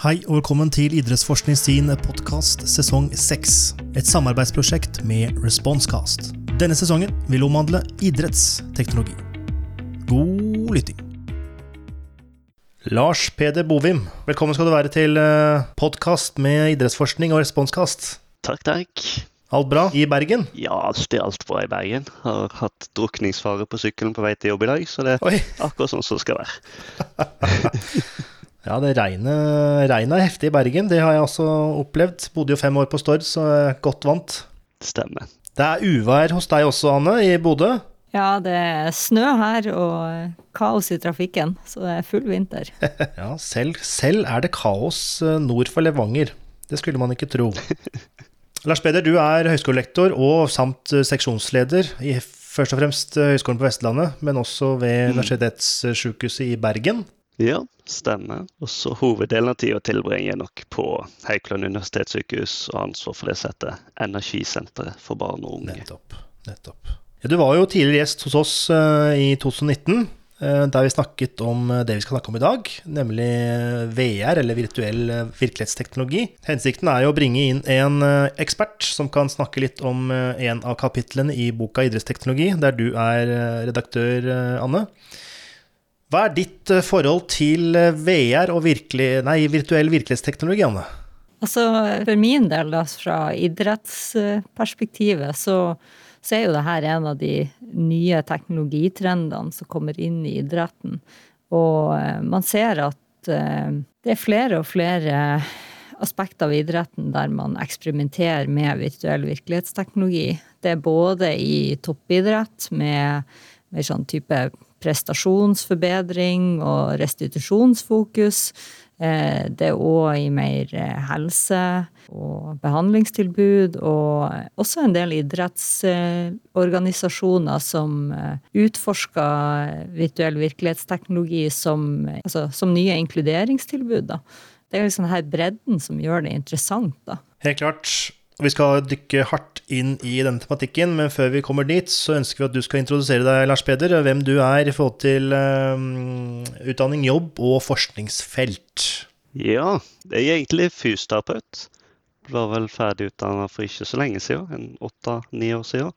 Hei og velkommen til Idrettsforskning sin podkast sesong 6. Et samarbeidsprosjekt med Responsecast. Denne sesongen vil omhandle idrettsteknologi. God lytting. Lars Peder Bovim, velkommen skal du være til podkast med idrettsforskning og Responscast. Takk, takk. Alt bra i Bergen? Ja, alt er alt bra i Bergen. Har hatt drukningsfare på sykkelen på vei til jobb i dag, så det er Oi. akkurat sånn som det skal være. Ja, det regnet, regnet er heftig i Bergen. Det har jeg også opplevd. Bodde jo fem år på Stord, så jeg er godt vant. Stemmer. Det er uvær hos deg også, Anne, i Bodø. Ja, det er snø her og kaos i trafikken, så det er full vinter. Ja, selv, selv er det kaos eh, nord for Levanger. Det skulle man ikke tro. Lars Peder, du er høyskolelektor og samt eh, seksjonsleder i først og fremst eh, Høgskolen på Vestlandet, men også ved Universitetssykehuset i Bergen. Ja, stemmer. Og så hoveddelen av tida tilbringer jeg nok på Haukeland universitetssykehus og ansvar for det som heter Energisenteret for barn og unge. Nettopp. nettopp. Ja, du var jo tidligere gjest hos oss uh, i 2019, eh, der vi snakket om eh, det vi skal snakke om i dag, nemlig VR, eller virtuell virkelighetsteknologi. Hensikten er jo å bringe inn en ekspert som kan snakke litt om en av kapitlene i boka Idrettsteknologi, der du er redaktør, Anne. Hva er ditt eh, forhold til eh, VR og virkelig, nei, virtuell virkelighetsteknologi, Anne? Altså, for min del, da, fra idrettsperspektivet, så, så er jo det her en av de nye teknologitrendene som kommer inn i idretten. Og eh, man ser at det er flere og flere aspekter av idretten der man eksperimenterer med virtuell virkelighetsteknologi. Det er både i toppidrett med mer sånn type prestasjonsforbedring og restitusjonsfokus. Eh, Det er òg i mer eh, helse- og behandlingstilbud, og også en del idrettsorganisasjoner som eh, utforsker virtuell virkelighetsteknologi som, altså, som nye inkluderingstilbud. Da. Det er liksom her bredden som gjør det interessant. Da. Helt klart. Og Vi skal dykke hardt inn i denne tematikken, men før vi kommer dit, så ønsker vi at du skal introdusere deg, Lars Peder, hvem du er i forhold til um, utdanning, jobb og forskningsfelt. Ja, jeg er egentlig fysioterapeut. Var vel ferdig utdanna for ikke så lenge siden, en åtte-ni år siden.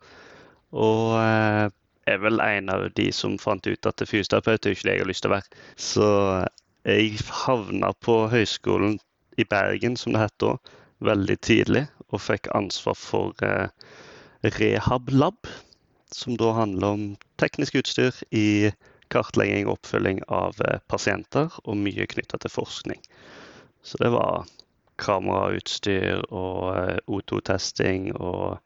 Og eh, er vel en av de som fant ut at fysioterapeut er ikke det jeg har lyst til å være. Så jeg havna på høyskolen i Bergen, som det het da, veldig tidlig. Og fikk ansvar for eh, Rehab-lab, som da handler om teknisk utstyr i kartlegging og oppfølging av eh, pasienter, og mye knytta til forskning. Så det var kamerautstyr og eh, O2-testing og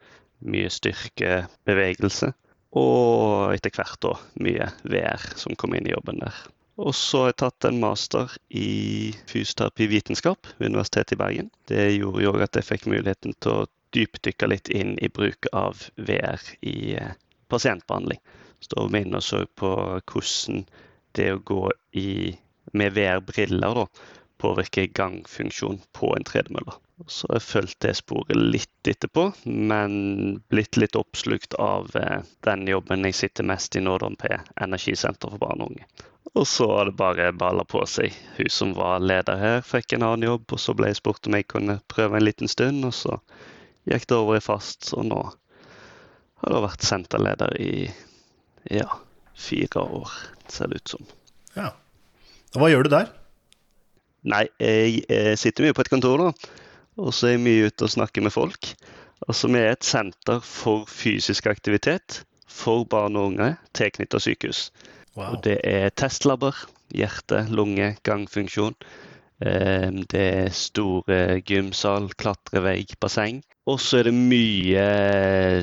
mye styrke, bevegelse. Og etter hvert da mye VR som kom inn i jobben der. Og så har jeg tatt en master i fysioterapivitenskap ved Universitetet i Bergen. Det gjorde jo at jeg fikk muligheten til å dypdykke litt inn i bruk av VR i eh, pasientbehandling. Så da var vi inne og så på hvordan det å gå i, med VR-briller påvirker gangfunksjon på en tredemølle. Så har jeg fulgt det sporet litt etterpå, men blitt litt oppslukt av eh, den jobben jeg sitter mest i nå, på Energisenter for barn og unge. Og så har det bare balla på seg. Hun som var leder her, fikk en annen jobb, og så ble jeg spurt om jeg kunne prøve en liten stund, og så gikk det over i fast, og nå har jeg vært senterleder i ja, fire år, ser det ut som. Ja. Og hva gjør du der? Nei, jeg, jeg sitter mye på et kontor, da. Og så er jeg mye ute og snakker med folk. Altså, Vi er et senter for fysisk aktivitet for barn og unge tilknyttet sykehus. Wow. Og det er testlabber, hjerte, lunge, gangfunksjon. Eh, Det er store gymsal, klatrevegg, basseng. Og så er det mye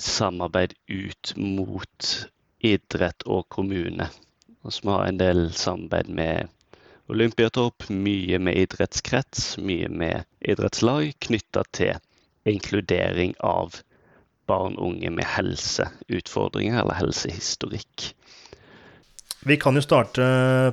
samarbeid ut mot idrett og kommune. Altså, vi har en del samarbeid med Olympiatopp, mye med idrettskrets, mye med idrettslag knytta til inkludering av barn og unge med helseutfordringer eller helsehistorikk. Vi kan jo starte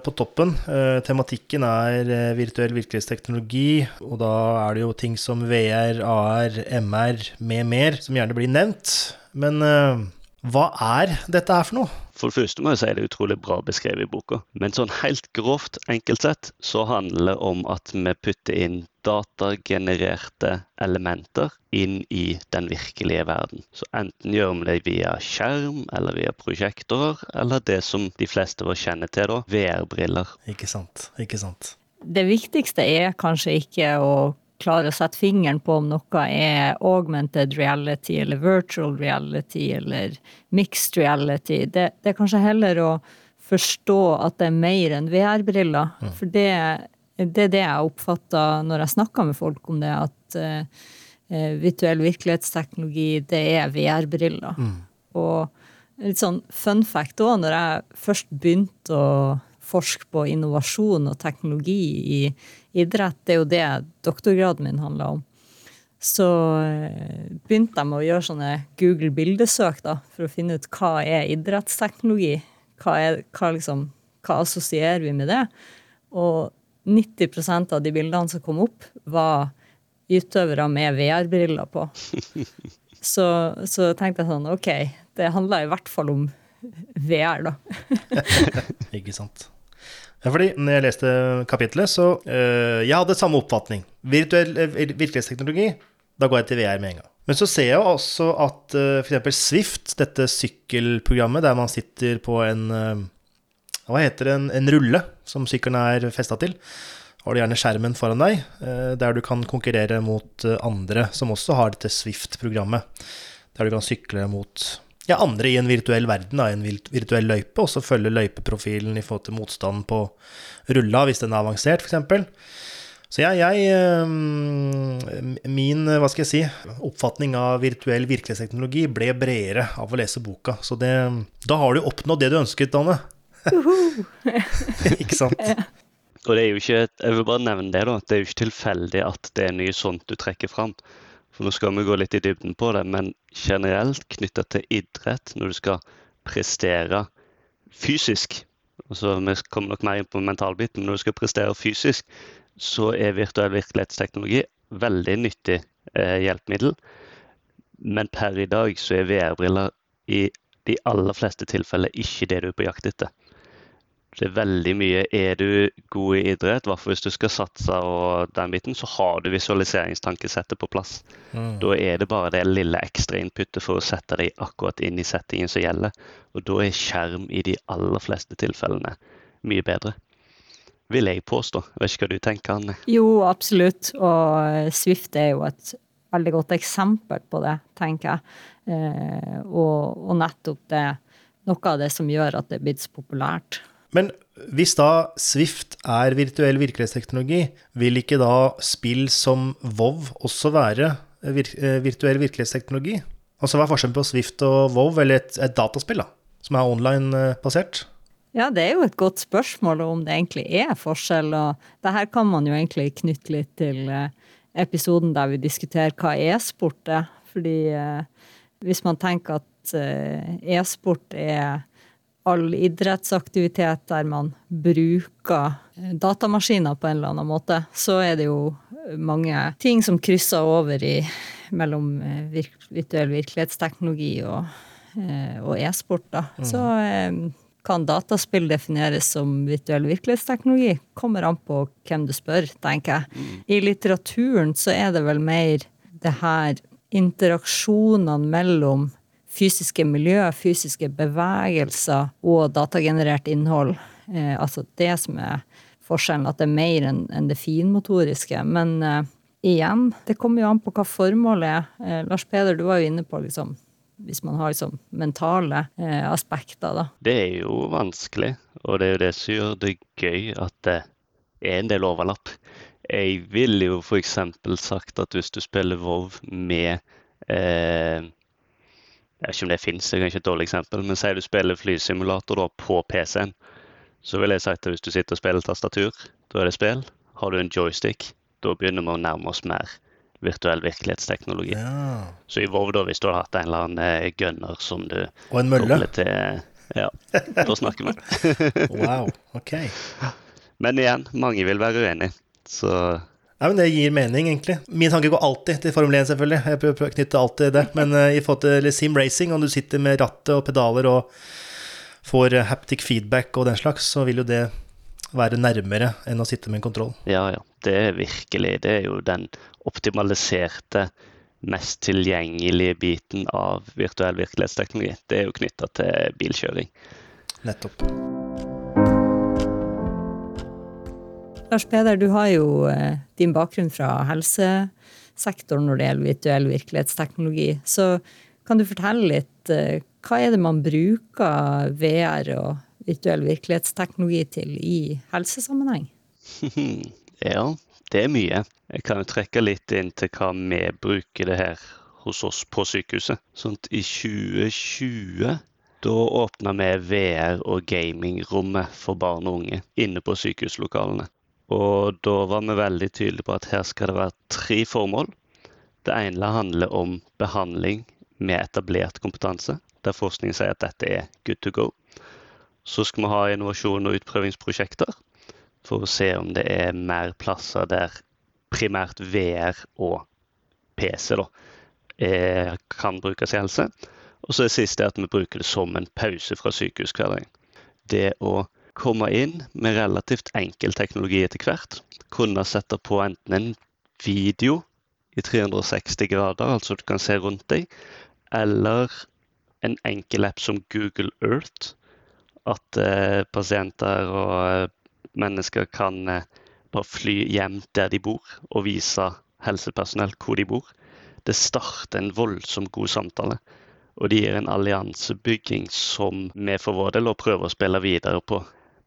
på toppen. Eh, tematikken er eh, virtuell virkelighetsteknologi, og da er det jo ting som VR, AR, MR med mer som gjerne blir nevnt. Men eh, Hva er dette her for noe? For det første må jeg si det er utrolig bra beskrevet i boka. Men sånn helt grovt enkelt sett så handler det om at vi putter inn datagenererte elementer inn i den virkelige verden. Så enten gjør vi det via skjerm eller via prosjektorer, eller det som de fleste av kjenner til, da, VR-briller. Ikke sant. Ikke sant. Det viktigste er kanskje ikke å klare å sette fingeren på om noe er augmented reality eller virtual reality eller mixed reality. Det, det er kanskje heller å forstå at det er mer enn VR-briller. Mm. For det, det, er det jeg oppfatter når jeg snakker med folk om det, at uh, virtuell virkelighetsteknologi, det er VR-briller. Mm. Og litt sånn fun fact òg, når jeg først begynte å forske på innovasjon og teknologi i idrett. Det er jo det doktorgraden min handla om. Så eh, begynte jeg med å gjøre sånne Google bildesøk da, for å finne ut hva er idrettsteknologi. Hva, er, hva, liksom, hva assosierer vi med det? Og 90% av de bildene som kom opp, var utøvere med VR-briller på. Så, så, tenkte jeg sånn OK, det handla i hvert fall om VR, da. Ikke sant. Fordi når jeg leste kapitlet, så uh, Jeg hadde samme oppfatning. Virtuell uh, virkelighetsteknologi, da går jeg til VR med en gang. Men så ser jeg også at uh, eh, f.eks. Swift, dette sykkelprogrammet der man sitter på en uh, Hva heter? En, en rulle som sykkelen er festa til. Har du gjerne skjermen foran deg, uh, der du kan konkurrere mot andre som også har dette Swift-programmet. Der du kan sykle mot ja, andre i en virtuell verden, da, en virtuell løype, og så følge løypeprofilen i forhold til motstanden på rulla, hvis den er avansert, f.eks. Så jeg, jeg, Min hva skal jeg si, oppfatning av virtuell virkelighetsteknologi ble bredere av å lese boka. Så det, da har du oppnådd det du ønsket, Danne. Ikke sant? Og det er jo ikke, jeg vil bare nevne det da, det er jo ikke tilfeldig at det er mye sånt du trekker fram. For nå skal vi gå litt i dybden på det, men generelt knytta til idrett, når du skal prestere fysisk altså Vi kommer nok mer inn på mentalbiten, men når du skal prestere fysisk, så er virtuell virkelighetsteknologi veldig nyttig eh, hjelpemiddel. Men per i dag så er VR-briller i de aller fleste tilfeller ikke det du er på jakt etter. Det er veldig mye Er du god i idrett, i hvert fall hvis du skal satse og den biten, så har du visualiseringstankesettet på plass. Mm. Da er det bare det lille ekstra inputet for å sette deg akkurat inn i settingen som gjelder. Og da er skjerm i de aller fleste tilfellene mye bedre. Vil jeg påstå. Jeg vet ikke hva du tenker, Anne? Jo, absolutt. Og Swift er jo et veldig godt eksempel på det, tenker jeg. Eh, og, og nettopp det noe av det som gjør at det er blitt så populært. Men hvis da Swift er virtuell virkelighetsteknologi, vil ikke da spill som WoW også være vir eh, virtuell virkelighetsteknologi? Altså hva er forskjellen på Swift og WoW, eller et, et dataspill da, som er online-basert? Ja, det er jo et godt spørsmål om det egentlig er forskjell. Og det her kan man jo egentlig knytte litt til eh, episoden der vi diskuterer hva e-sport er. Fordi eh, hvis man tenker at e-sport er all idrettsaktivitet der man bruker datamaskiner på en eller annen måte, så er det jo mange ting som krysser over i mellom virk, virtuell virkelighetsteknologi og, eh, og e-sport. da. Mm. Så eh, kan dataspill defineres som virtuell virkelighetsteknologi? Kommer an på hvem du spør, tenker jeg. Mm. I litteraturen så er det vel mer det her interaksjonene mellom fysiske miljø, fysiske bevegelser og datagenerert innhold. Eh, altså det som er forskjellen, at det er mer enn en det finmotoriske. Men eh, igjen, det kommer jo an på hva formålet er. Eh, Lars Peder, du var jo inne på liksom hvis man har liksom mentale eh, aspekter, da. Det er jo vanskelig, og det er jo det som gjør det gøy at det er en del overlapp. Jeg ville jo f.eks. sagt at hvis du spiller Vov med eh, jeg vet ikke om det fins, det er kanskje et dårlig eksempel, men sier du spiller flysimulator da, på PC-en, så vil jeg si at hvis du sitter og spiller tastatur, da er det spill. Har du en joystick, da begynner vi å nærme oss mer virtuell virkelighetsteknologi. Ja. Så i WoW, da, hvis du har hatt en eller annen eh, gunner som du Og en mølle? Til, ja, da snakker vi. wow, ok. Men igjen, mange vil være uenige. Så Nei, men Det gir mening, egentlig. Min tanke går alltid til Formel 1, selvfølgelig. Jeg prøver å knytte alltid det. Men uh, i forhold til sim racing, om du sitter med rattet og pedaler og får haptic feedback og den slags, så vil jo det være nærmere enn å sitte med en kontroll. Ja, ja. Det er virkelig. Det er jo den optimaliserte, mest tilgjengelige biten av virtuell virkelighetsteknologi. Det er jo knytta til bilkjøring. Nettopp. Lars Peder, du har jo eh, din bakgrunn fra helsesektoren når det gjelder virtuell virkelighetsteknologi. Så kan du fortelle litt eh, hva er det man bruker VR og virtuell virkelighetsteknologi til i helsesammenheng? ja, det er mye. Jeg kan jo trekke litt inn til hva vi bruker det her hos oss på sykehuset. Sånn I 2020 da åpna vi VR- og gamingrommet for barn og unge inne på sykehuslokalene. Og da var vi veldig tydelige på at her skal det være tre formål. Det ene handler om behandling med etablert kompetanse, der forskningen sier at dette er good to go. Så skal vi ha innovasjon og utprøvingsprosjekter for å se om det er mer plasser der primært VR og PC da, er, kan brukes i helse. Og så det siste er at vi bruker det som en pause fra sykehushverdagen. Det å komme inn med relativt enkel teknologi etter hvert. Kunne sette på enten en video i 360 grader, altså du kan se rundt deg, eller en enkel app som Google Earth, at eh, pasienter og eh, mennesker kan eh, bare fly hjem der de bor, og vise helsepersonell hvor de bor. Det starter en voldsomt god samtale. Og det gir en alliansebygging som vi for vår del prøver å spille videre på.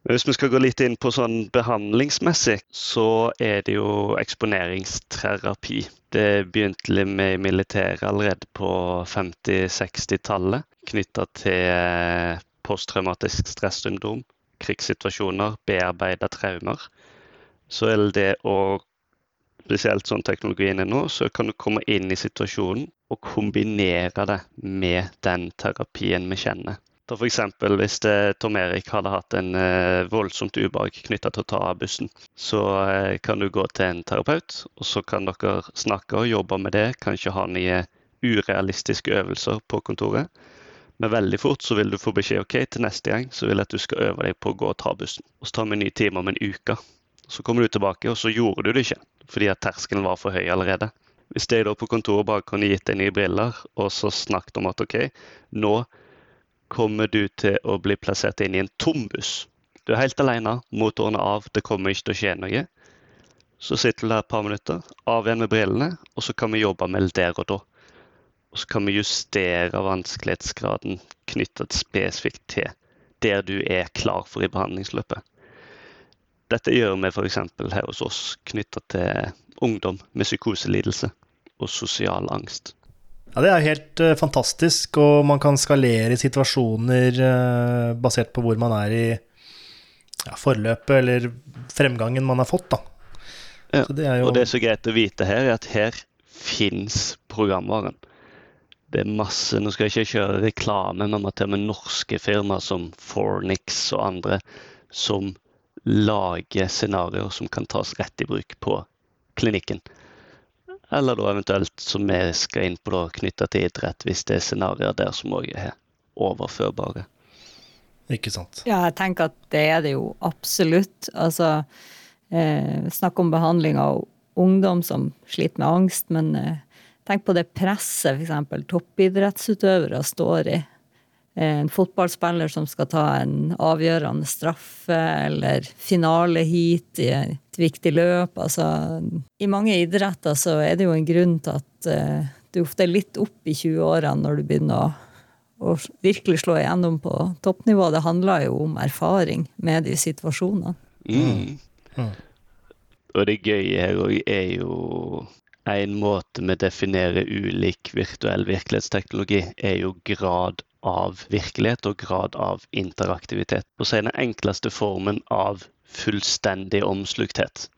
Hvis vi skal gå litt inn på sånn behandlingsmessig, så er det jo eksponeringsterapi. Det begynte med i militæret allerede på 50-60-tallet, knytta til posttraumatisk stressyndrom, krigssituasjoner, bearbeida traumer. Så er det å spesielt sånn teknologien er nå, så kan du komme inn i situasjonen og kombinere det med den terapien vi kjenner. Da F.eks. hvis det, Tom Erik hadde hatt en eh, voldsomt ubehag knytta til å ta bussen, så eh, kan du gå til en terapeut, og så kan dere snakke og jobbe med det. Kanskje ha nye urealistiske øvelser på kontoret. Men veldig fort så vil du få beskjed ok, til neste gang så vil jeg at du skal øve deg på å gå og ta bussen. Og så tar vi en ny time om en uke. Så kommer du tilbake, og så gjorde du det ikke fordi at terskelen var for høy allerede. Hvis jeg da på kontoret bare kunne gitt deg nye briller og så snakket om at OK, nå kommer du til å bli plassert inn i en tom buss. Du er helt alene, motorene av, det kommer ikke til å skje noe. Så sitter du der et par minutter, av igjen med brillene, og så kan vi jobbe med det der og da. Og så kan vi justere vanskelighetsgraden knyttet spesifikt til der du er klar for i behandlingsløpet. Dette gjør vi f.eks. her hos oss knytta til ungdom med psykoselidelse og sosial angst. Ja, Det er helt uh, fantastisk, og man kan skalere situasjoner uh, basert på hvor man er i ja, forløpet eller fremgangen man har fått. da. Ja, det jo... Og det er så greit å vite her, er at her fins programvaren det er masse Nå skal jeg ikke kjøre reklame, men til og med norske firmaer som Fornix og andre som lager scenarioer som kan tas rett i bruk på klinikken. Eller da eventuelt, som vi skal inn på, da, knytta til idrett, hvis det er scenarioer der som òg er overførbare. Ikke sant. Ja, jeg tenker at det er det jo absolutt. Altså, eh, snakk om behandling av ungdom som sliter med angst, men eh, Tenk på det presset f.eks. toppidrettsutøvere står i. En fotballspiller som skal ta en avgjørende straffe, eller finaleheat i et viktig løp. Altså, I mange idretter så er det jo en grunn til at uh, du ofte er litt opp i 20-årene når du begynner å, å, virkelig slå igjennom på toppnivå. Det handler jo om erfaring med de situasjonene. Mm. Mm. Og det gøye her òg er jo en måte vi definerer ulik virtuell virkelighetsteknologi, er jo grad av virkelighet og grad av interaktivitet. Og så er den enkleste formen av fullstendig omslukthet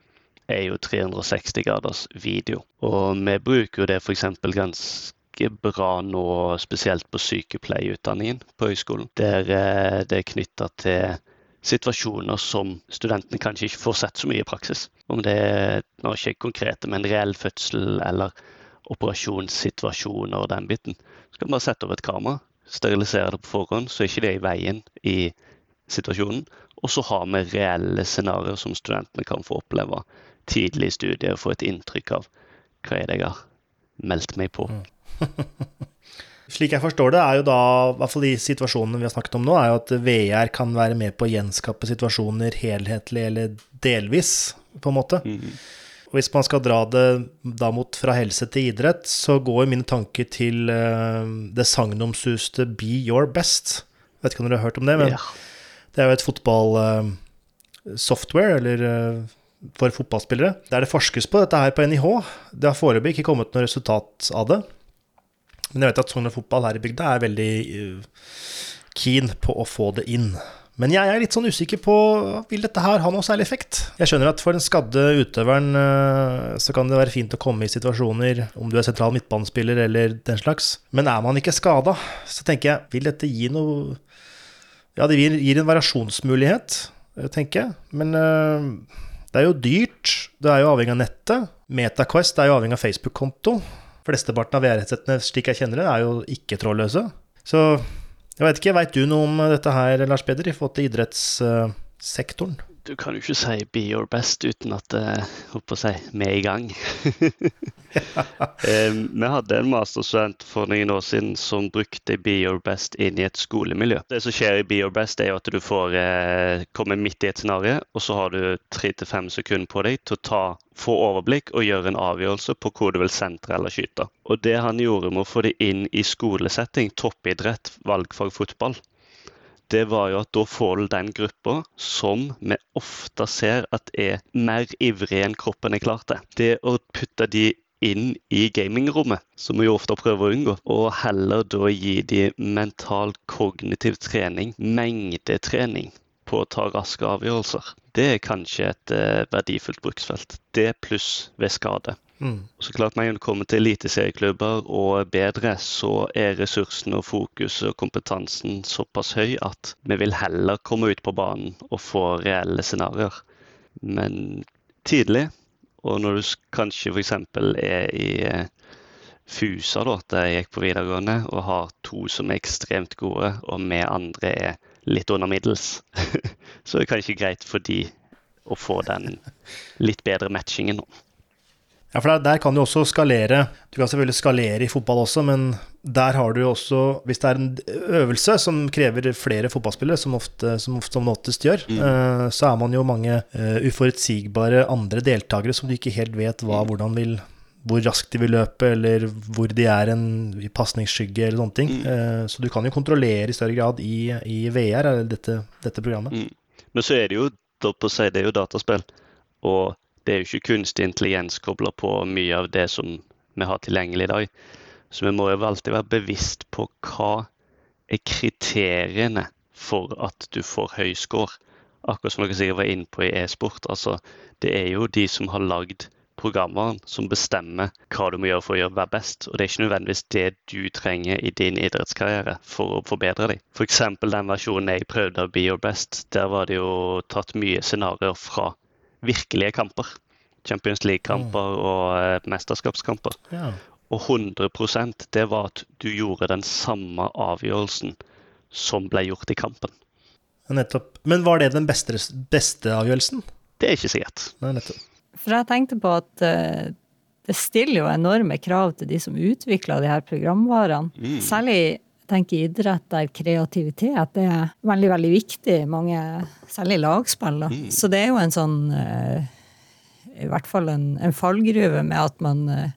er jo 360 graders video. Og vi bruker jo det f.eks. ganske bra nå, spesielt på sykepleierutdanningen på høyskolen, der eh, det er knytta til situasjoner som studentene kanskje ikke får sett så mye i praksis. Om det er nå ikke konkrete, men reell fødsel eller operasjonssituasjoner og den biten. Så kan man bare sette opp et kamera, sterilisere det på forhånd, så er ikke det i veien i situasjonen. Og så har vi reelle scenarioer som studentene kan få oppleve tidlig i studiet og få et inntrykk av hva er det jeg har meldt meg på. Slik jeg forstår det, er jo da, i hvert fall de situasjonene vi har snakket om nå, er jo at VR kan være med på å gjenskape situasjoner helhetlig eller delvis, på en måte. Mm. Og hvis man skal dra det da mot fra helse til idrett, så går mine tanker til uh, det sagnomsuste Be Your Best. Vet ikke om dere har hørt om det, men Ja. Det er jo et fotballsoftware, eller uh, for fotballspillere, der det forskes på dette her på NIH. Det har foreløpig ikke kommet noe resultat av det. Men jeg vet at Sogn og Fotball her i bygda er veldig uh, keen på å få det inn. Men jeg er litt sånn usikker på vil dette her ha noe særlig effekt. Jeg skjønner at for den skadde utøveren så kan det være fint å komme i situasjoner, om du er sentral midtbanespiller eller den slags. Men er man ikke skada, så tenker jeg, vil dette gi noe Ja, det gir, gir en variasjonsmulighet, uh, tenker jeg. Men uh, det er jo dyrt. Det er jo avhengig av nettet. MetaQuest er jo avhengig av Facebook-konto. Flesteparten av VR-headsetene slik jeg kjenner det, er jo ikke trådløse. Så jeg veit ikke, veit du noe om dette her, Lars Peder, i forhold til idrettssektoren? Du kan jo ikke si 'be your best' uten at eh, holdt på å si, vi er i gang. um, vi hadde en masterstudent for noen år siden som brukte 'be your best' inn i et skolemiljø. Det som skjer i 'be your best', er jo at du får eh, komme midt i et scenario, og så har du tre til fem sekunder på deg til å ta, få overblikk og gjøre en avgjørelse på hvor du vil sentre eller skyte. Og det han gjorde med å få det inn i skolesetting, toppidrett, valgfag fotball, det var jo at da får du den gruppa som vi ofte ser at er mer ivrig enn kroppen er klar til. Det å putte de inn i gamingrommet, som vi jo ofte prøver å unngå, og heller da gi de mental kognitiv trening, mengdetrening på å ta raske avgjørelser. Det er kanskje et eh, verdifullt bruksfelt. Det pluss ved skade. Mm. Så klart Når det kommer til eliteserieklubber og bedre, så er ressursene og fokuset og kompetansen såpass høy at vi vil heller komme ut på banen og få reelle scenarioer. Men tidlig, og når du kanskje f.eks. er i eh, Fusa, da, der jeg gikk på videregående, og har to som er ekstremt gode, og vi andre er litt under middels, så er det kanskje greit for de å få den litt bedre matchingen. nå. Ja, for der, der kan du også skalere. Du kan selvfølgelig skalere i fotball også, men der har du også Hvis det er en øvelse som krever flere fotballspillere, som ofte som, ofte, som oftest gjør, eh, så er man jo mange uh, uforutsigbare andre deltakere som du ikke helt vet hva, hvordan vil hvor raskt de vil løpe, eller hvor de er en, i pasningsskygge, eller sånne ting. Eh, så du kan jo kontrollere i større grad i, i VR, eller dette, dette programmet. Mm. Men så er det jo da på å si, det er jo dataspill, og det er jo ikke kunstig intelligens kobla på mye av det som vi har tilgjengelig i dag. Så vi må jo alltid være bevisst på hva er kriteriene for at du får høy score. Akkurat som dere sikkert var inne på i e-sport. Altså, det er jo de som har lagd programvaren som bestemmer hva du må gjøre for å gjøre være best. Og det er ikke nødvendigvis det du trenger i din idrettskarriere for å forbedre deg. F.eks. den versjonen jeg prøvde av Be Your Best. Der var det jo tatt mye scenarioer fra virkelige kamper. Champions League-kamper og eh, mesterskapskamper. Ja. Og 100% det var at du gjorde den samme avgjørelsen som ble gjort i kampen. Nettopp. Men var det den beste, beste avgjørelsen? Det er ikke sikkert. Nei, nettopp. For jeg tenkte på at uh, det stiller jo enorme krav til de som utvikler de her programvarene. Mm. Særlig tenker idrett der kreativitet det er veldig, veldig viktig. Mange, særlig lagspill. Da. Mm. Så det er jo en sånn eh, I hvert fall en, en fallgruve med at man eh,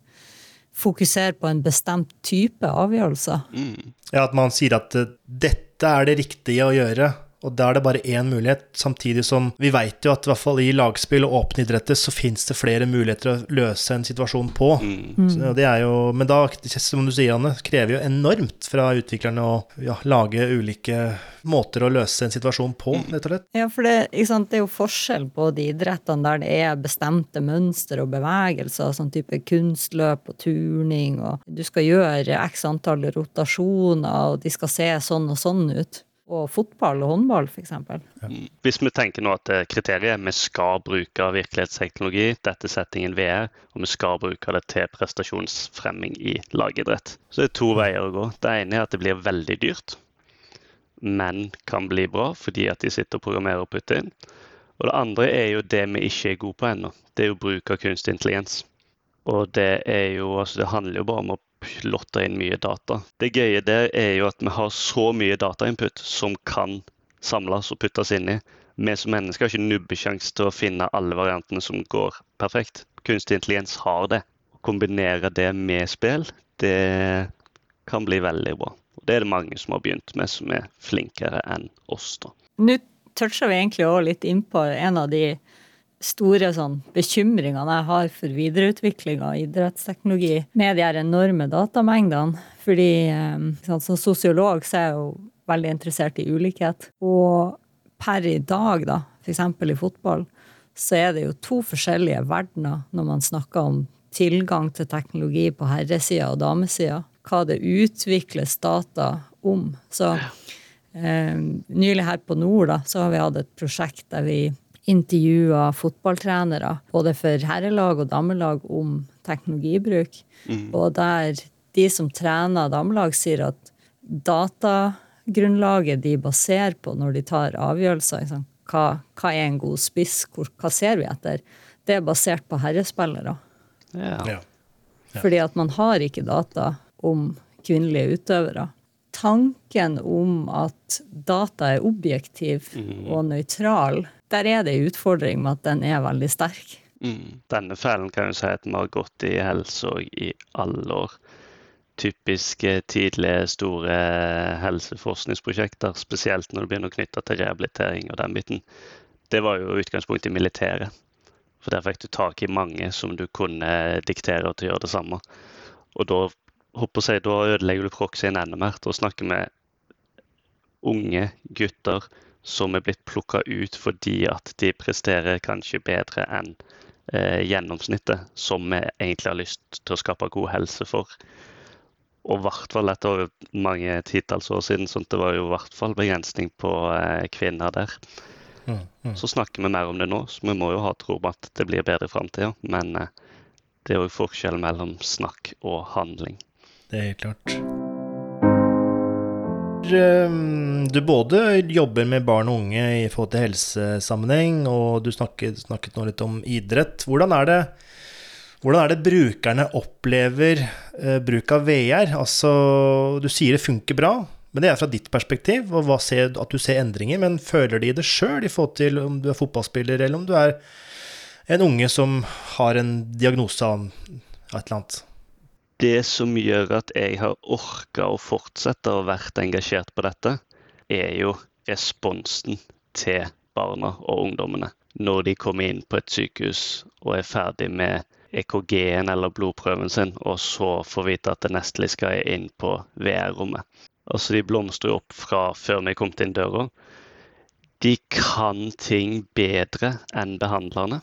fokuserer på en bestemt type avgjørelser. Mm. Ja, at man sier at eh, dette er det riktige å gjøre, og da er det bare én mulighet. Samtidig som vi veit jo at i hvert fall i lagspill og åpne idretter så fins det flere muligheter å løse en situasjon på. Mm. Så det er jo, men da, som du sier, Anne, krever jo enormt fra utviklerne å ja, lage ulike måter å løse en situasjon på, rett og slett. Ja, for det, ikke sant, det er jo forskjell på de idrettene der det er bestemte mønster og bevegelser, sånn type kunstløp og turning, og du skal gjøre x antall rotasjoner, og de skal se sånn og sånn ut. Og fotball og håndball, f.eks. Mm. Hvis vi tenker nå at kriteriet er vi skal bruke virkelighetsteknologi, dette settingen VR, og vi skal bruke det til prestasjonsfremming i lagidrett, så det er det to veier å gå. Det ene er at det blir veldig dyrt, men kan bli bra fordi at de sitter og programmerer og putter inn. Og det andre er jo det vi ikke er gode på ennå. Det er jo bruk av kunstig intelligens. Og det er jo, altså det handler jo bare om å plotte inn mye data. Det gøye der er jo at vi har så mye datainput som kan samles og puttes inn i. Vi som mennesker har ikke nubbesjanse til å finne alle variantene som går perfekt. Kunstig intelligens har det. Å kombinere det med spill, det kan bli veldig bra. Og det er det mange som har begynt med, som er flinkere enn oss. da. Nå toucher vi egentlig òg litt innpå en av de store sånn, bekymringene jeg har for videreutvikling av idrettsteknologi med de her enorme datamengdene. Fordi sånn, som sosiolog så er jeg jo veldig interessert i ulikhet. Og per i dag, da, f.eks. i fotball, så er det jo to forskjellige verdener når man snakker om tilgang til teknologi på herresida og damesida. Hva det utvikles data om. Så eh, nylig her på Nord da, så har vi hatt et prosjekt der vi intervjua fotballtrenere, både for herrelag og damelag, om teknologibruk. Mm. Og der de som trener damelag, sier at datagrunnlaget de baserer på når de tar avgjørelser, liksom, hva, hva, er en god spiss, hva ser vi etter, det er basert på herrespillere. Ja. Ja. Ja. Fordi at man har ikke data om kvinnelige utøvere tanken om at data er objektiv mm. og nøytral, der er det en utfordring med at den er veldig sterk. Mm. Denne fellen kan jo si at vi har gått i helse i alle år. Typiske tidlige, store helseforskningsprosjekter, spesielt når det begynner å knytte til rehabilitering og den biten. Det var jo utgangspunktet i militæret. For der fikk du tak i mange som du kunne diktere til å gjøre det samme. Og da håper jeg, Da ødelegger du proxyen enda mer. Da snakker vi unge gutter som er blitt plukka ut fordi at de presterer kanskje bedre enn eh, gjennomsnittet, som vi egentlig har lyst til å skape god helse for. Og i hvert fall etter mange titalls år siden, sånn det var jo i hvert fall begrensning på eh, kvinner der. Mm, mm. Så snakker vi mer om det nå, så vi må jo ha tro på at det blir bedre i framtida. Men eh, det er òg forskjell mellom snakk og handling. Det er helt klart. Ehm, du både jobber med barn og unge i forhold til helsesammenheng, og du snakket, snakket nå litt om idrett. Hvordan er det, hvordan er det brukerne opplever uh, bruk av VR? Altså, du sier det funker bra, men det er fra ditt perspektiv, og ser, at du ser endringer. Men føler de det sjøl, i forhold til om du er fotballspiller, eller om du er en unge som har en diagnose av et eller annet? Det som gjør at jeg har orka å fortsette å være engasjert på dette, er jo responsen til barna og ungdommene når de kommer inn på et sykehus og er ferdig med EKG-en eller blodprøven sin, og så får vite at det neste skal inn på VR-rommet. Altså, De blomstrer opp fra før vi kom inn døra. De kan ting bedre enn behandlerne.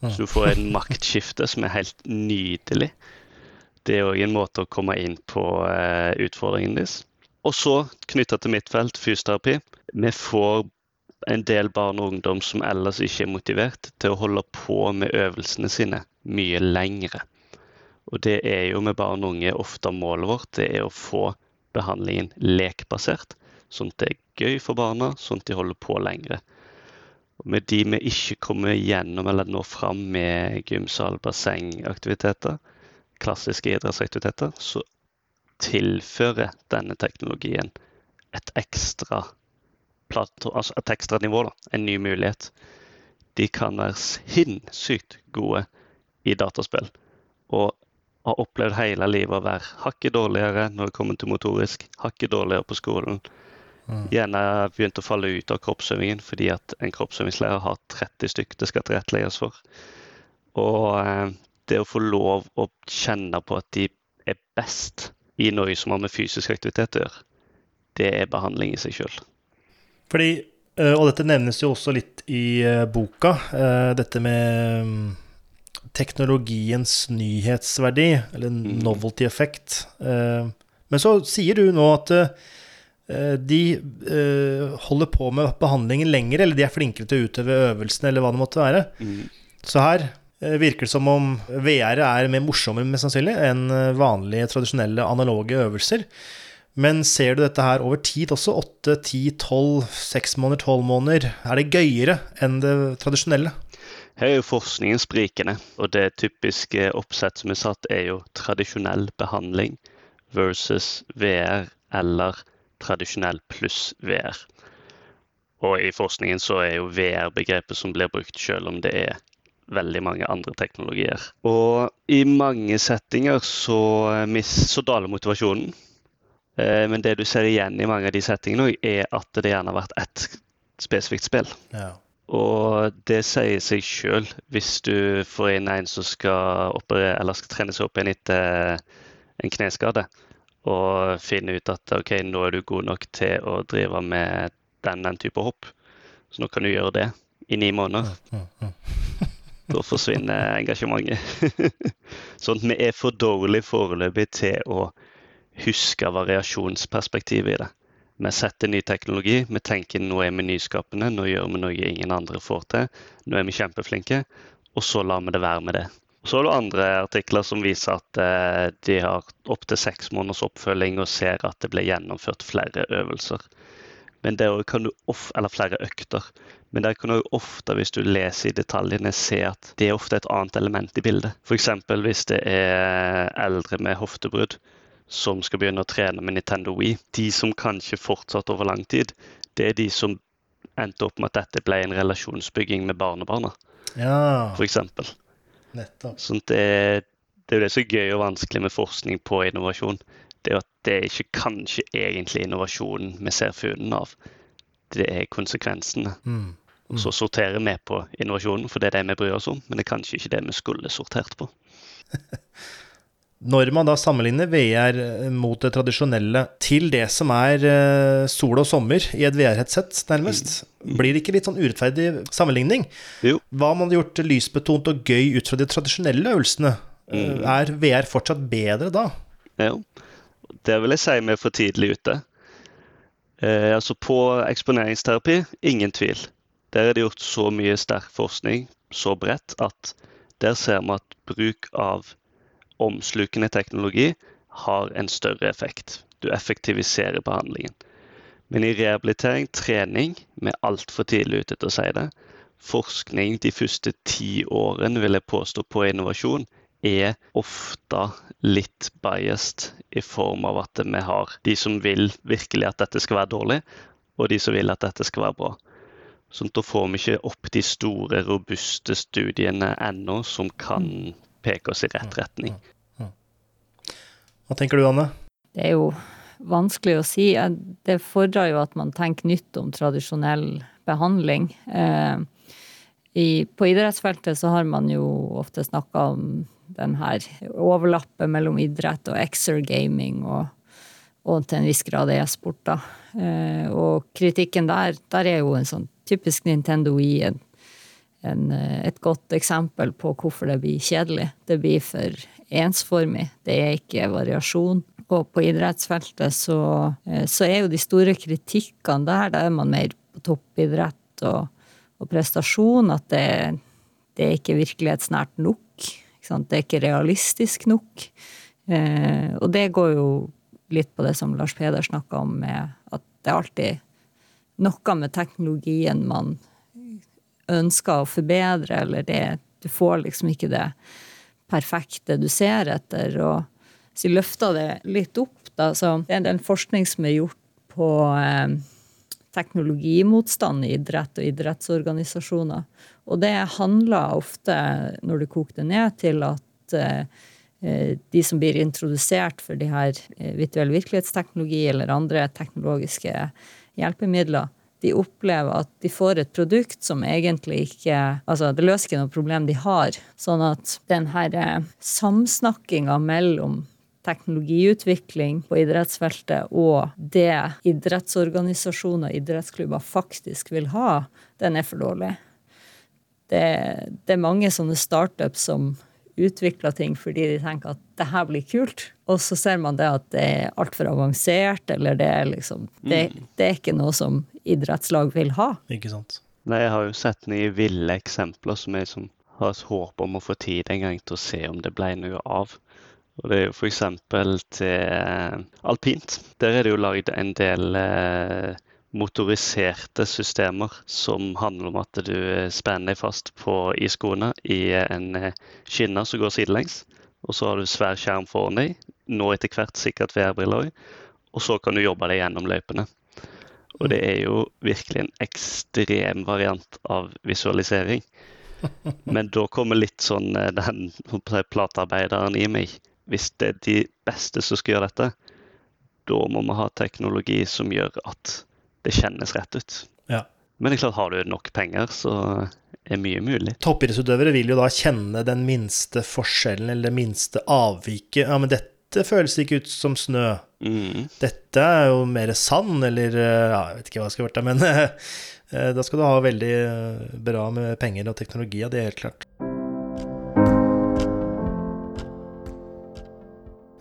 Så du får en maktskifte som er helt nydelig. Det er òg en måte å komme inn på uh, utfordringen deres. Og så, knytta til mitt felt, fysioterapi. Vi får en del barn og ungdom som ellers ikke er motivert, til å holde på med øvelsene sine mye lengre. Og det er jo med barn og unge ofte målet vårt, det er å få behandlingen lekbasert. Sånn at det er gøy for barna, sånn at de holder på lengre. Og med de vi ikke kommer gjennom eller når fram med gymsal, bassengaktiviteter, klassiske idrettsaktiviteter, så tilfører denne teknologien et ekstra, altså et ekstra nivå, da, en ny mulighet. De kan være sinnssykt gode i dataspill. Og har opplevd hele livet å være hakket dårligere når det kommer til motorisk, hakket dårligere på skolen. Mm. Gjerne begynt å falle ut av kroppsøvingen fordi at en kroppsøvingslærer har 30 stykker det skal tilrettelegges for. Og eh, det å få lov å kjenne på at de er best i noe som har med fysisk aktivitet å gjøre, det er behandling i seg sjøl. Fordi, eh, og dette nevnes jo også litt i eh, boka, eh, dette med mm, teknologiens nyhetsverdi, eller mm. novelty effect. Men så sier du nå at de holder på med behandlingen lenger, eller de er flinkere til å utøve øvelsene, eller hva det måtte være. Mm. Så her virker det som om VR er mer morsommere mest sannsynlig enn eh, vanlige, tradisjonelle, analoge øvelser. Men ser du dette her over tid også? 8, 10, 12, 6 måneder, 12 måneder? Er det gøyere enn det tradisjonelle? Her er jo forskningen sprikende, og det typiske oppsett som er satt, er jo tradisjonell behandling versus VR eller tradisjonell pluss VR. Og i forskningen så er jo VR begrepet som blir brukt, selv om det er veldig mange andre teknologier. Og i mange settinger så, mis, så daler motivasjonen. Eh, Men det du ser igjen i mange av de settingene, er at det gjerne har vært ett spesifikt spill. Ja. Og det sier seg sjøl hvis du får inn en som skal, operere, eller skal trene seg opp igjen etter en kneskade, og finne ut at OK, nå er du god nok til å drive med den, den type hopp. Så nå kan du gjøre det i ni måneder. Ja, mm. Da forsvinner engasjementet. sånn at vi er for dårlige foreløpig til å huske variasjonsperspektivet i det. Vi setter ny teknologi, vi tenker nå er vi nyskapende, nå gjør vi noe ingen andre får til. Nå er vi kjempeflinke, og så lar vi det være med det. Så er det andre artikler som viser at eh, de har opptil seks måneders oppfølging og ser at det ble gjennomført flere øvelser. Men det kan du off, eller flere økter. Men der kan du ofte, hvis du leser i detaljene, se at det er ofte et annet element i bildet. F.eks. hvis det er eldre med hoftebrudd som skal begynne å trene med Nintendo Wii. De som kanskje fortsatte over lang tid, det er de som endte opp med at dette ble en relasjonsbygging med barnebarna, Ja, f.eks. nettopp. Sånn det, det er jo det som er gøy og vanskelig med forskning på innovasjon. Det er jo at det er ikke kanskje egentlig innovasjonen vi ser funnen av. Det er konsekvensene. Mm. Og så sorterer vi på innovasjonen, for det er det vi bryr oss om. Men det er kanskje ikke det vi skulle sortert på. Når man da sammenligner VR mot det tradisjonelle til det som er eh, sol og sommer i et VR-headset, nærmest, blir det ikke litt sånn urettferdig sammenligning? Jo. Hva man hadde gjort lysbetont og gøy ut fra de tradisjonelle øvelsene? Mm. Er VR fortsatt bedre da? Ja, det vil jeg si vi er for tidlig ute. Eh, altså På eksponeringsterapi, ingen tvil. Der er det gjort så mye sterk forskning, så bredt, at der ser vi at bruk av omslukende teknologi har en større effekt. Du effektiviserer behandlingen. Men i rehabilitering, trening, vi er altfor tidlig ute til å si det. Forskning de første ti årene, vil jeg påstå, på innovasjon er ofte litt biased i form av at vi har de som vil virkelig at dette skal være dårlig, og de som vil at dette skal være bra. Sånn, da får vi ikke opp de store, robuste studiene ennå som kan peke oss i rett retning. Hva tenker du, Anne? Det er jo vanskelig å si. Det fordrer jo at man tenker nytt om tradisjonell behandling. Eh, i, på idrettsfeltet så har man jo ofte snakka om den her overlappet mellom idrett og exer-gaming, og, og til en viss grad e-sport, da. Eh, og kritikken der, der er jo en sånn typisk Nintendo Wii en, en, eh, et godt eksempel på hvorfor det blir kjedelig. Det blir for ensformig. Det er ikke variasjon. Og på idrettsfeltet så, eh, så er jo de store kritikkene der, da er man mer på toppidrett og, og prestasjon, at det, det er ikke virkelighetsnært nok. Det er ikke realistisk nok. Eh, og det går jo litt på det som Lars Peder snakka om, med at det er alltid noe med teknologien man ønsker å forbedre, eller det Du får liksom ikke det perfekte du ser etter. Og hvis vi løfter det litt opp, da, så det er en forskning som er gjort på eh, teknologimotstand i idrett og idrettsorganisasjoner. Og det handler ofte, når du koker det ned, til at eh, de som blir introdusert for de her eh, virtuell virkelighetsteknologi eller andre teknologiske hjelpemidler, de opplever at de får et produkt som egentlig ikke Altså, det løser ikke noe problem de har. Sånn at den her eh, samsnakkinga mellom teknologiutvikling på idrettsfeltet og det idrettsorganisasjoner og idrettsklubber faktisk vil ha, den er for dårlig. Det, det er mange sånne startups som utvikler ting fordi de tenker at det her blir kult, og så ser man det at det er altfor avansert, eller det er liksom det, det, er ikke noe som idrettslag vil ha. Ikke sant. Nei, jeg har jo sett nye ville eksempler som jeg som har håp om å få tid en gang til å se om det ble noe av. Og det er jo f.eks. til eh, alpint. Der er det jo lagd en del eh, motoriserte systemer som handler om at du spenner deg fast på, i skoene i en eh, skinne som går sidelengs. Og så har du svær skjerm foran deg, nå etter hvert sikkert VR-briller òg. Og så kan du jobbe deg gjennom løypene. Og det er jo virkelig en ekstrem variant av visualisering. Men da kommer litt sånn den platearbeideren i meg hvis det er de beste som skal gjøre dette, da må vi ha teknologi som gjør at det kjennes rett ut. Ja. Men det er klart, har du nok penger, så er mye mulig. Toppidrettsutøvere vil jo da kjenne den minste forskjellen eller det minste avviket. Ja, men dette føles ikke ut som snø. Mm. Dette er jo mer sand, eller ja, Jeg vet ikke hva det skal vært, men eh, da skal du ha veldig bra med penger og teknologi, ja, det er helt klart.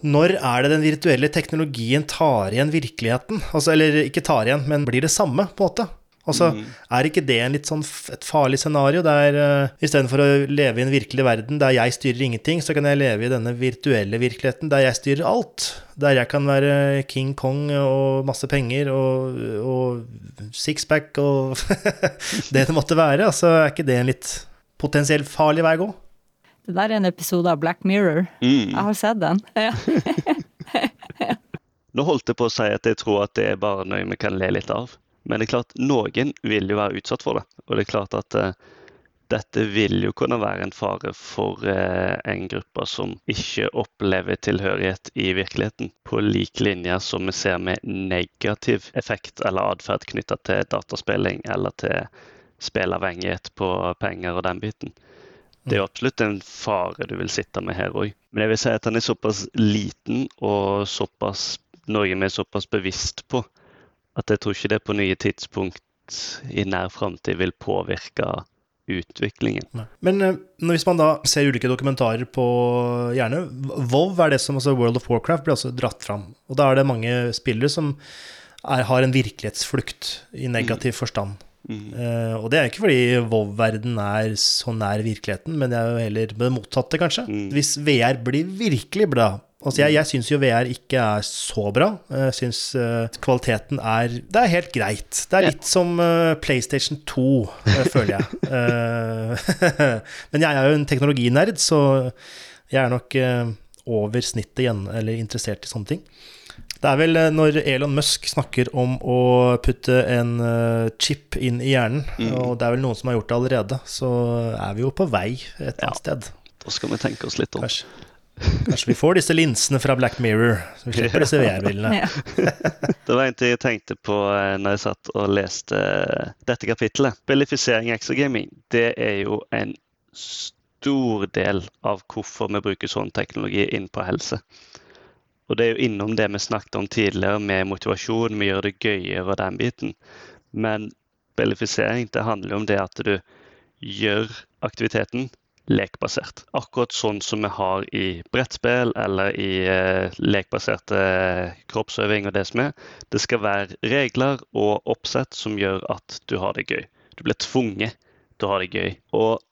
Når er det den virtuelle teknologien tar igjen virkeligheten? Altså, eller ikke tar igjen, men blir det samme, på en måte? Altså, mm. Er ikke det en litt sånn et farlig scenario, der uh, istedenfor å leve i en virkelig verden der jeg styrer ingenting, så kan jeg leve i denne virtuelle virkeligheten der jeg styrer alt? Der jeg kan være King Kong og masse penger og, og sixpack og det det måtte være. Altså, er ikke det en litt potensielt farlig vei å gå? Det der er en episode av Black Mirror. Mm. Jeg har sett den. Ja. Nå holdt jeg på å si at jeg tror at det er bare noe vi kan le litt av. Men det er klart, noen vil jo være utsatt for det. Og det er klart at uh, dette vil jo kunne være en fare for uh, en gruppe som ikke opplever tilhørighet i virkeligheten, på lik linje som vi ser med negativ effekt eller atferd knytta til dataspilling eller til spillavhengighet på penger og den biten. Det er jo absolutt en fare du vil sitte med her òg. Men jeg vil si at han er såpass liten og såpass, Norge vi er såpass bevisst på at jeg tror ikke det på nye tidspunkt i nær framtid vil påvirke utviklingen. Nei. Men uh, hvis man da ser ulike dokumentarer på gjerne WoW er det som altså World of Warcraft blir også dratt fram. Og da er det mange spillere som er, har en virkelighetsflukt i negativ mm. forstand. Mm. Uh, og det er ikke fordi Vov-verden er så nær virkeligheten, men det er jo heller det motsatte, kanskje. Mm. Hvis VR blir virkelig bra Altså Jeg, jeg syns jo VR ikke er så bra. Jeg syns uh, kvaliteten er Det er helt greit. Det er litt ja. som uh, PlayStation 2, føler jeg. men jeg er jo en teknologinerd, så jeg er nok over snittet igjen, eller interessert i sånne ting. Det er vel eh, når Elon Musk snakker om å putte en uh, chip inn i hjernen, mm. og det er vel noen som har gjort det allerede, så er vi jo på vei et annet ja. sted. Da skal vi tenke oss litt om. Kanskje, kanskje vi får disse linsene fra Black Mirror, så vi slipper disse VR-brillene. det var en ting jeg tenkte på eh, når jeg satt og leste dette kapitlet. Bellifisering i exogaming, det er jo en stor del av hvorfor vi bruker sånn teknologi inn på helse. Og det er jo innom det vi snakket om tidligere med motivasjon, vi gjør det gøyere og den biten. Men bellifisering det handler jo om det at du gjør aktiviteten lekbasert. Akkurat sånn som vi har i brettspill eller i eh, lekbaserte kroppsøving og det som er. Det skal være regler og oppsett som gjør at du har det gøy. Du blir tvunget til å ha det gøy. Og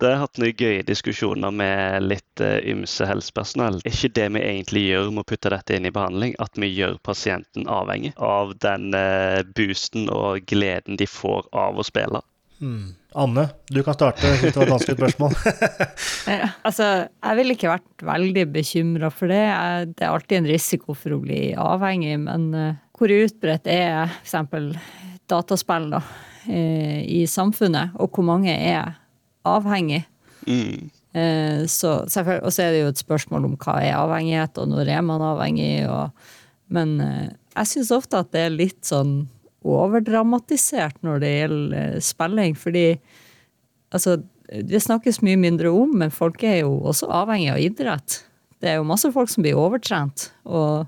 det har hatt noen gøye diskusjoner med litt uh, ymse helsepersonell. Er ikke det vi egentlig gjør med å putte dette inn i behandling, at vi gjør pasienten avhengig av den uh, boosten og gleden de får av å spille? Hmm. Anne, du kan starte hvis det var et vanskelig spørsmål. ja, altså, jeg ville ikke vært veldig bekymra for det. Det er alltid en risiko for å bli avhengig, men uh, hvor utbredt er f.eks. dataspill da, i samfunnet, og hvor mange er avhengig. Mm. Eh, så, og så er det jo et spørsmål om hva er avhengighet, og når er man avhengig. Og, men eh, jeg syns ofte at det er litt sånn overdramatisert når det gjelder eh, spilling. Fordi altså, det snakkes mye mindre om, men folk er jo også avhengig av idrett. Det er jo masse folk som blir overtrent. Og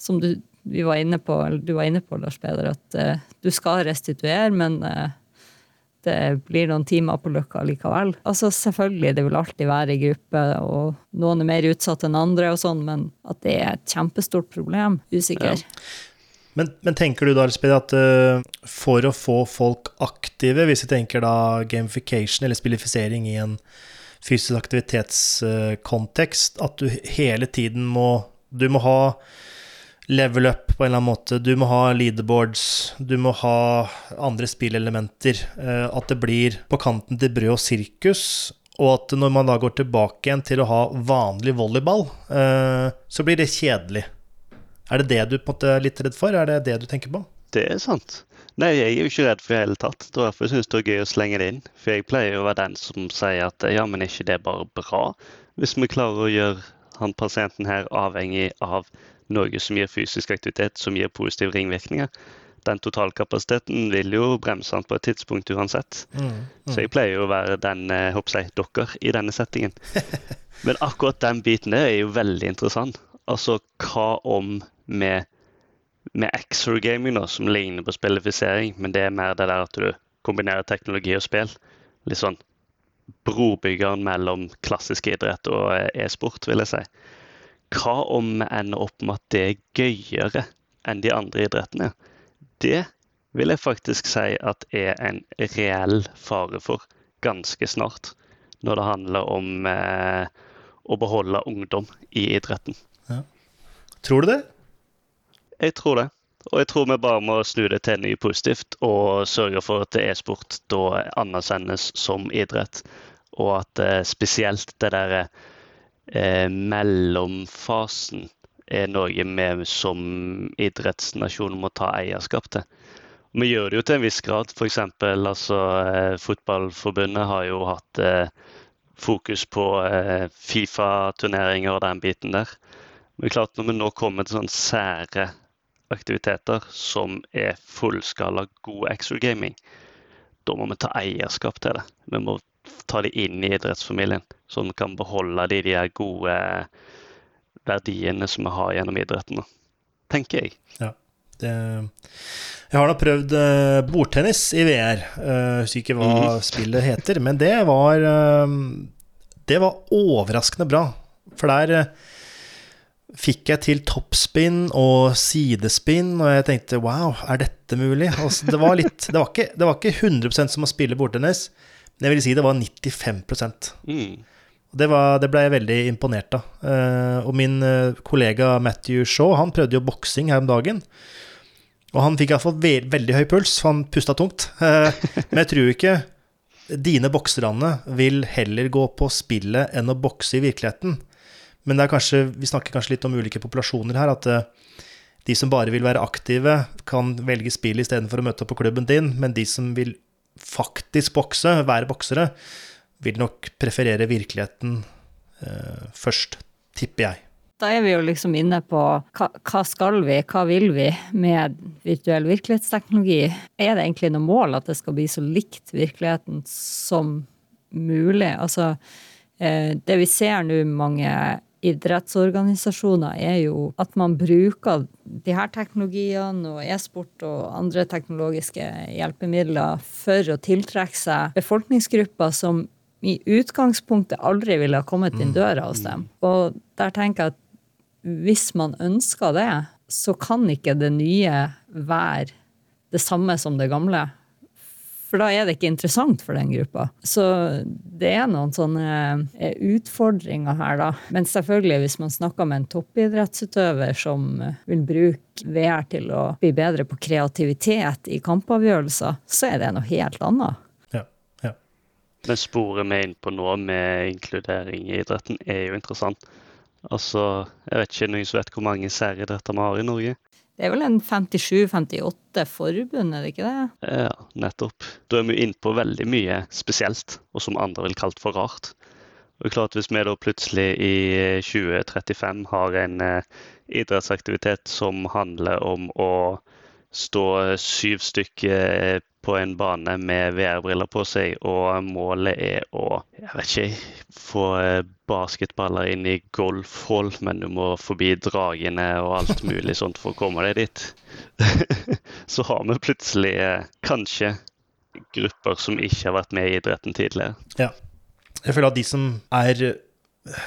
som du, var, inne på, du var inne på, Lars Peder, at uh, du skal restituere, men uh, det blir noen timer på Løkka likevel. Altså Selvfølgelig, det vil alltid være i gruppe, og noen er mer utsatt enn andre, og sånn, men at det er et kjempestort problem, usikker. Ja. Men, men, tenker du da at uh, for å få folk aktive, hvis vi tenker da gamification eller spillifisering i en fysisk aktivitetskontekst, uh, at du hele tiden må Du må ha level up på en eller annen måte. Du må ha leaderboards, du må ha andre spillelementer. Uh, at det blir på kanten til brød og sirkus. Og at når man da går tilbake igjen til å ha vanlig volleyball, så blir det kjedelig. Er det det du på en måte er litt redd for? Er det det du tenker på? Det er sant. Nei, jeg er jo ikke redd for det hele tatt. Det er derfor jeg syns det er gøy å slenge det inn. For jeg pleier å være den som sier at ja, men er ikke det bare bra? Hvis vi klarer å gjøre han pasienten her avhengig av noe som gir fysisk aktivitet, som gir positive ringvirkninger. Den totalkapasiteten vil jo bremse han på et tidspunkt uansett. Mm, mm. Så jeg pleier jo å være den eh, jeg, dere i denne settingen. Men akkurat den biten der er jo veldig interessant. Altså, hva om med, med Exor-gaming, som ligner på spillifisering, men det er mer det der at du kombinerer teknologi og spill. Litt sånn brobyggeren mellom klassisk idrett og eh, e-sport, vil jeg si. Hva om vi ender opp med at det er gøyere enn de andre idrettene? Det vil jeg faktisk si at er en reell fare for ganske snart, når det handler om eh, å beholde ungdom i idretten. Ja. Tror du det? Jeg tror det. Og jeg tror vi bare må snu det til noe positivt og sørge for at e-sport da anerkjennes som idrett. Og at eh, spesielt det der eh, mellomfasen er noe vi som idrettsnasjon må ta eierskap til. Vi gjør det jo til en viss grad. F.eks. Altså, eh, Fotballforbundet har jo hatt eh, fokus på eh, Fifa-turneringer og den biten der. Men klart når vi nå kommer til sånne sære aktiviteter som er fullskala god exo-gaming, da må vi ta eierskap til det. Vi må ta de inn i idrettsfamilien, så vi kan beholde de, de gode verdiene som vi har gjennom idretten. Tenker jeg. Ja, det, jeg har da prøvd uh, bordtennis i VR. Jeg husker ikke hva mm. spillet heter, men det var Det var overraskende bra. For der fikk jeg til toppspinn og sidespinn, og jeg tenkte wow, er dette mulig? Altså, det, var litt, det, var ikke, det, var ikke, 100% som å spille bordtennis, men jeg vil si det var 95% mm. det, var, det, ble jeg veldig imponert av. Uh, og min uh, kollega Matthew Shaw han prøvde jo boksing her om dagen. Og han fikk iallfall ve veldig høy puls, han pusta tungt. Uh, men jeg tror ikke dine bokserne vil heller gå på spillet enn å bokse i virkeligheten. Men det er kanskje, vi snakker kanskje litt om ulike populasjoner her. At de som bare vil være aktive, kan velge spill istedenfor å møte opp på klubben din. Men de som vil faktisk bokse, være boksere, vil nok preferere virkeligheten eh, først, tipper jeg. Da er vi jo liksom inne på hva, hva, skal vi, hva vil vi med virtuell virkelighetsteknologi? Er det egentlig noe mål at det skal bli så likt virkeligheten som mulig? Altså, eh, det vi ser nå mange idrettsorganisasjoner, er jo at man bruker de her teknologiene og e-sport og andre teknologiske hjelpemidler for å tiltrekke seg befolkningsgrupper som i utgangspunktet aldri ville ha kommet inn mm. døra hos dem. Og der tenker jeg at hvis man ønsker det, så kan ikke det nye være det samme som det gamle. For da er det ikke interessant for den gruppa. Så det er noen sånne eh, utfordringer her, da. Men selvfølgelig, hvis man snakker med en toppidrettsutøver som eh, vil bruke VR til å bli bedre på kreativitet i kampavgjørelser, så er det noe helt annet. Ja, ja. Men sporet vi er inne på nå med inkludering i idretten, er jo interessant. Altså, jeg vet ikke noen som vet hvor mange særidretter vi har i Norge. Det er vel en 57-58 forbund, er det ikke det? Ja, nettopp. Da er vi inne på veldig mye spesielt, og som andre vil kalt for rart. Og klart Hvis vi da plutselig i 2035 har en eh, idrettsaktivitet som handler om å stå syv stykker på en bane med VR-briller på seg, og målet er å jeg vet ikke, få eh, basketballer inn i golfhull, men du må forbi dragene og alt mulig sånt for å komme deg dit. Så har vi plutselig eh, kanskje grupper som ikke har vært med i idretten tidligere. Ja. Jeg føler at de som er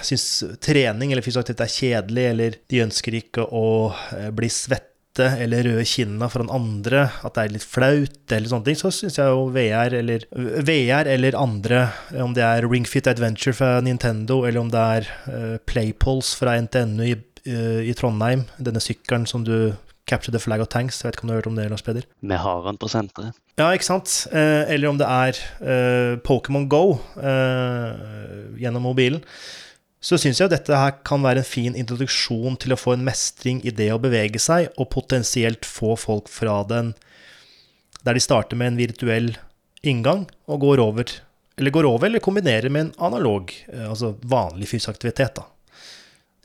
syns trening eller fysisk aktivitet er kjedelig, eller de ønsker ikke å eh, bli svette eller røde kinna foran andre, at det er litt flaut, eller sånne ting, så syns jeg jo VR eller, VR eller andre, om det er Ringfit Adventure fra Nintendo, eller om det er uh, Playpulse fra NTNU i, uh, i Trondheim, denne sykkelen som du Capture the Flag of Tanks. Jeg vet ikke om du har hørt om det, Lars Peder? Vi har den på senteret. Ja, ikke sant. Eh, eller om det er eh, Pokémon Go eh, gjennom mobilen. Så syns jeg dette her kan være en fin introduksjon til å få en mestring i det å bevege seg, og potensielt få folk fra den der de starter med en virtuell inngang og går over, eller går over eller kombinerer med en analog, eh, altså vanlig fysisk aktivitet. da.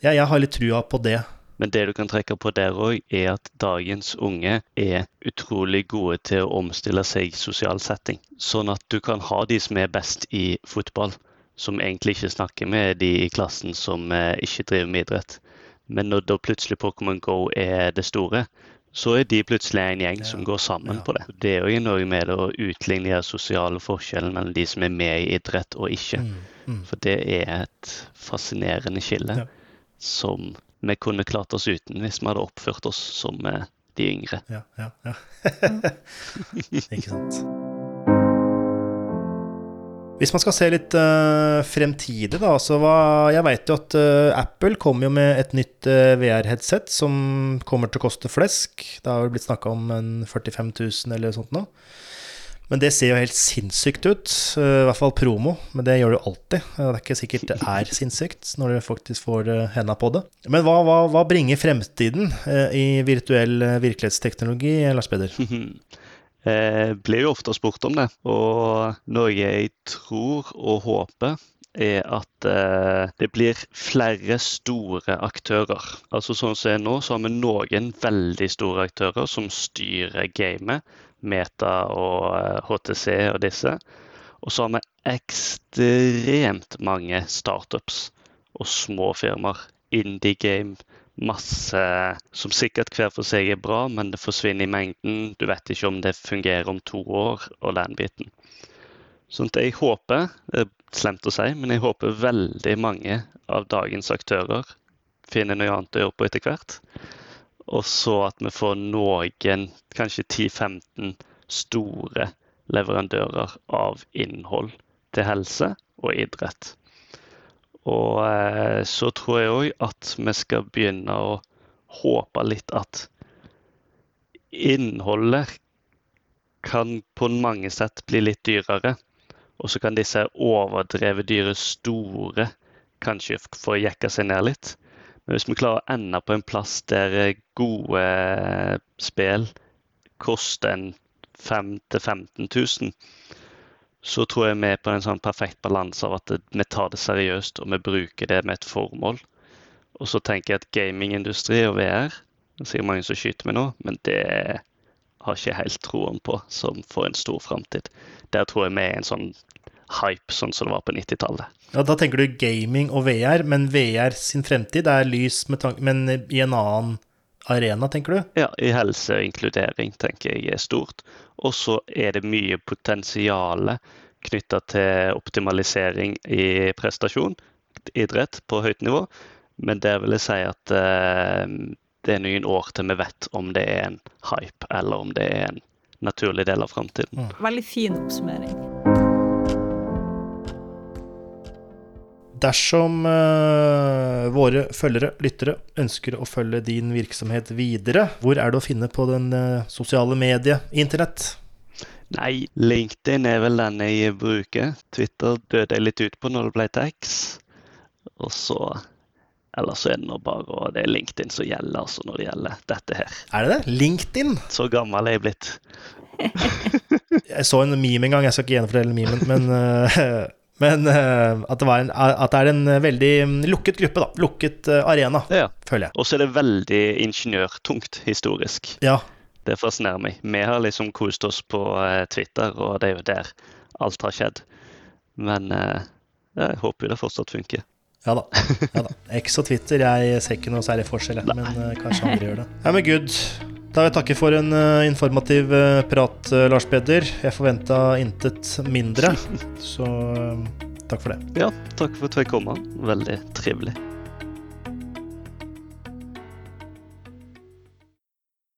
Jeg, jeg har litt trua på det. Men det du kan trekke på der òg, er at dagens unge er utrolig gode til å omstille seg i sosial setting. Sånn at du kan ha de som er best i fotball, som egentlig ikke snakker med de i klassen som eh, ikke driver med idrett. Men når da plutselig Pokémon Go er det store, så er de plutselig en gjeng ja. som går sammen ja. på det. Det er jo noe med å utligne de sosiale forskjellene mellom de som er med i idrett og ikke. Mm, mm. For det er et fascinerende skille ja. som vi kunne klart oss uten hvis vi hadde oppført oss som eh, de yngre. Ja, ja, ja. Ikke sant. Hvis man skal se litt uh, fremtidig, da så hva, Jeg veit jo at uh, Apple kommer jo med et nytt uh, VR-headset som kommer til å koste flesk. Det har vel blitt snakka om en 45 000 eller sånt noe. Men det ser jo helt sinnssykt ut. I hvert fall promo, men det gjør det jo alltid. Det er ikke sikkert det er sinnssykt når du faktisk får henda på det. Men hva, hva, hva bringer fremtiden i virtuell virkelighetsteknologi, Lars Peder? eh, blir jo ofte spurt om det. Og noe jeg tror og håper, er at eh, det blir flere store aktører. Altså Sånn som det er nå, så har vi noen veldig store aktører som styrer gamet. Meta og HTC eh, og disse. Og så har vi ekstremt mange startups og små firmaer. Indie game masse som sikkert hver for seg er bra, men det forsvinner i mengden. Du vet ikke om det fungerer om to år, og den biten. Sånn at jeg håper, det er slemt å si, men jeg håper veldig mange av dagens aktører finner noe annet å gjøre på etter hvert. Og så at vi får noen, kanskje 10-15 store leverandører av innhold til helse og idrett. Og eh, så tror jeg òg at vi skal begynne å håpe litt at innholdet kan på mange sett bli litt dyrere. Og så kan disse overdrevet dyre store kanskje få jekka seg ned litt. Men hvis vi klarer å ende på en plass der gode spill koster en 5 000-15 000, så tror jeg vi er på en sånn perfekt balanse av at vi tar det seriøst og vi bruker det med et formål. Og så tenker jeg at gamingindustri og VR Det sier mange som skyter meg nå, men det har ikke helt troen på som får en stor framtid. Der tror jeg vi er en sånn hype, sånn som det var på 90-tallet. Ja, Da tenker du gaming og VR, men VR sin fremtid er lys, men i en annen arena, tenker du? Ja, i helse og inkludering tenker jeg er stort. Og så er det mye potensial knytta til optimalisering i prestasjon, idrett på høyt nivå. Men der vil jeg si at eh, det er noen år til vi vet om det er en hype, eller om det er en naturlig del av framtiden. Mm. Veldig fin oppsummering. Dersom uh, våre følgere, lyttere, ønsker å følge din virksomhet videre, hvor er det å finne på den uh, sosiale mediet, internett? Nei, LinkedIn er vel den jeg bruker. Twitter døde jeg litt ut på når det ble til X. Og så Ellers så er det nå bare det er LinkedIn som gjelder altså når det gjelder dette her. Er det det? LinkedIn? Så gammel er jeg blitt. jeg så en meme en gang, jeg skal ikke gjenfortelle memen, men uh, Men uh, at, det en, at, det er en veldig lukket gruppe, da. Lukket uh, arena, ja. føler jeg. Og så er det veldig ingeniørtungt historisk. Ja. Det fascinerer meg. Vi har liksom kost oss på uh, Twitter, og det er jo der alt har skjedd. Men jeg håper jo det fortsatt funker. Ja da. ja da. X og Twitter, jeg ser ikke noe særlig forskjell, men kanskje andre gjør det. Ja, men good. Da vil jeg takke for en uh, informativ uh, prat, uh, Lars Peder. Jeg forventa intet mindre, så takk for det. Ja, takk for at jeg kom. Veldig trivelig.